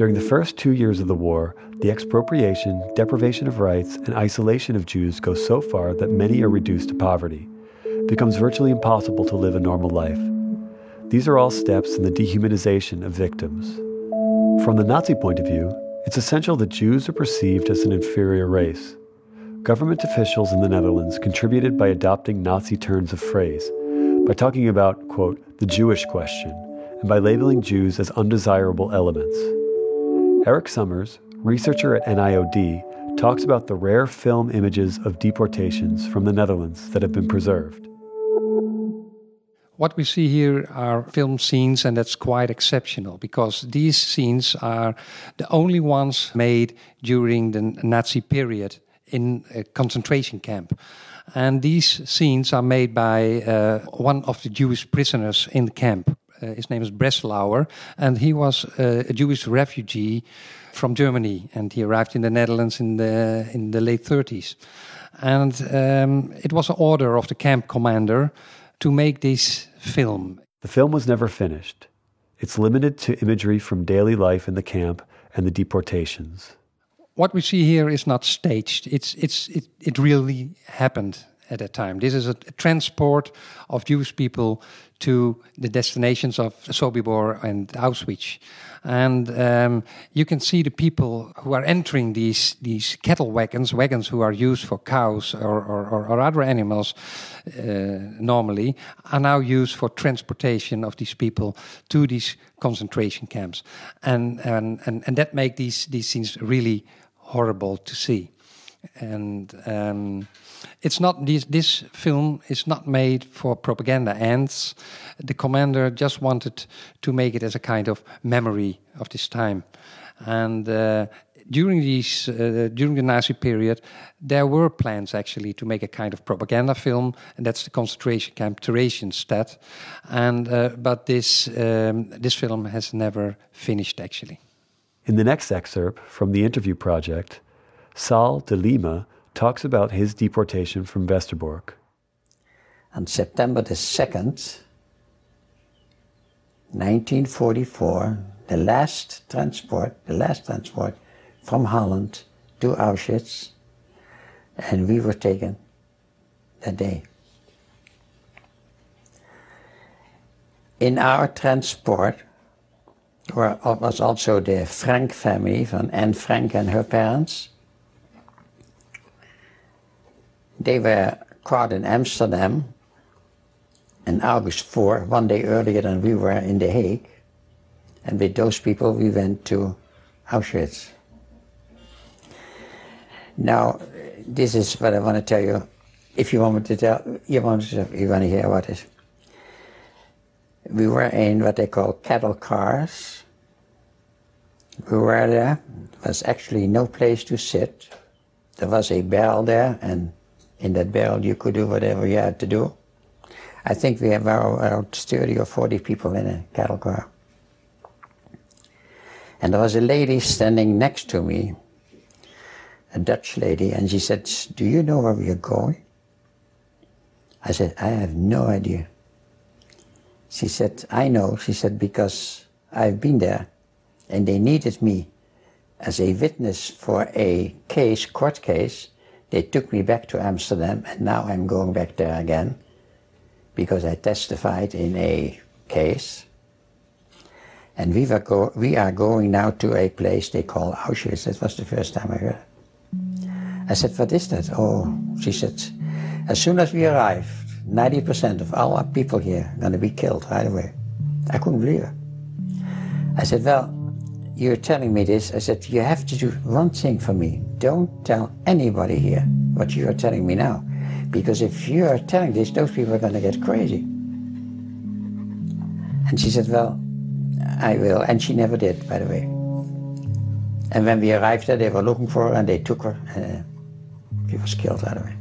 During the first two years of the war, the expropriation, deprivation of rights, and isolation of Jews go so far that many are reduced to poverty. It becomes virtually impossible to live a normal life. These are all steps in the dehumanization of victims. From the Nazi point of view, it's essential that Jews are perceived as an inferior race. Government officials in the Netherlands contributed by adopting Nazi turns of phrase, by talking about, quote, the Jewish question, and by labeling Jews as undesirable elements. Erik Somers, researcher at NIOD, talks about the rare film images of deportations from the Netherlands that have been preserved. What we see here are film scenes, and that's quite exceptional because these scenes are the only ones made during the Nazi period in a concentration camp. And these scenes are made by uh, one of the Jewish prisoners in the camp. Uh, his name is Breslauer, and he was uh, a Jewish refugee from Germany, and he arrived in the Netherlands in the in the late 30s. And um, it was an order of the camp commander to make this film. The film was never finished. It's limited to imagery from daily life in the camp and the deportations. What we see here is not staged. It's it's it, it really happened at that time. This is a, a transport of Jewish people to the destinations of Sobibor and Auschwitz. And um, you can see the people who are entering these, these cattle wagons, wagons who are used for cows or, or, or other animals uh, normally, are now used for transportation of these people to these concentration camps. And, and, and, and that makes these, these things really horrible to see. And um, it's not this, this film is not made for propaganda ends. The commander just wanted to make it as a kind of memory of this time, and. Uh, during these uh, during the Nazi period, there were plans actually to make a kind of propaganda film, and that's the concentration camp Theresienstadt. And uh, but this um, this film has never finished actually. In the next excerpt from the interview project, Sal de Liema talks about his deportation from Westerbork. On September the 2nd, 1944, the last transport, the last transport from Holland to Auschwitz, and we were taken that day. In our transport were, was also the Frank family from Anne Frank and her parents. They were caught in Amsterdam in August 4, one day earlier than we were in The Hague. And with those people, we went to Auschwitz. Now, this is what I want to tell you. If you want me to tell, you want to, you want to hear what is. We were in what they call cattle cars. We were there. There was actually no place to sit. There was a bell there, and in that barrel you could do whatever you had to do. I think we have around 30 or 40 people in a cattle car. And there was a lady standing next to me, a Dutch lady, and she said, Do you know where we are going? I said, I have no idea. She said, I know. She said, because I've been there and they needed me as a witness for a case, court case, they took me back to Amsterdam, and now I'm going back there again because I testified in a case. And we, go we are going now to a place they call Auschwitz. That was the first time I heard I said, What is that? Oh, she said, As soon as we arrive, 90% of all our people here are going to be killed right away. I couldn't believe it. I said, Well, you're telling me this. I said, You have to do one thing for me. Don't tell anybody here what you are telling me now. Because if you are telling this, those people are going to get crazy. And she said, Well, I will. And she never did, by the way. And when we arrived there, they were looking for her and they took her. Uh, she was killed right away.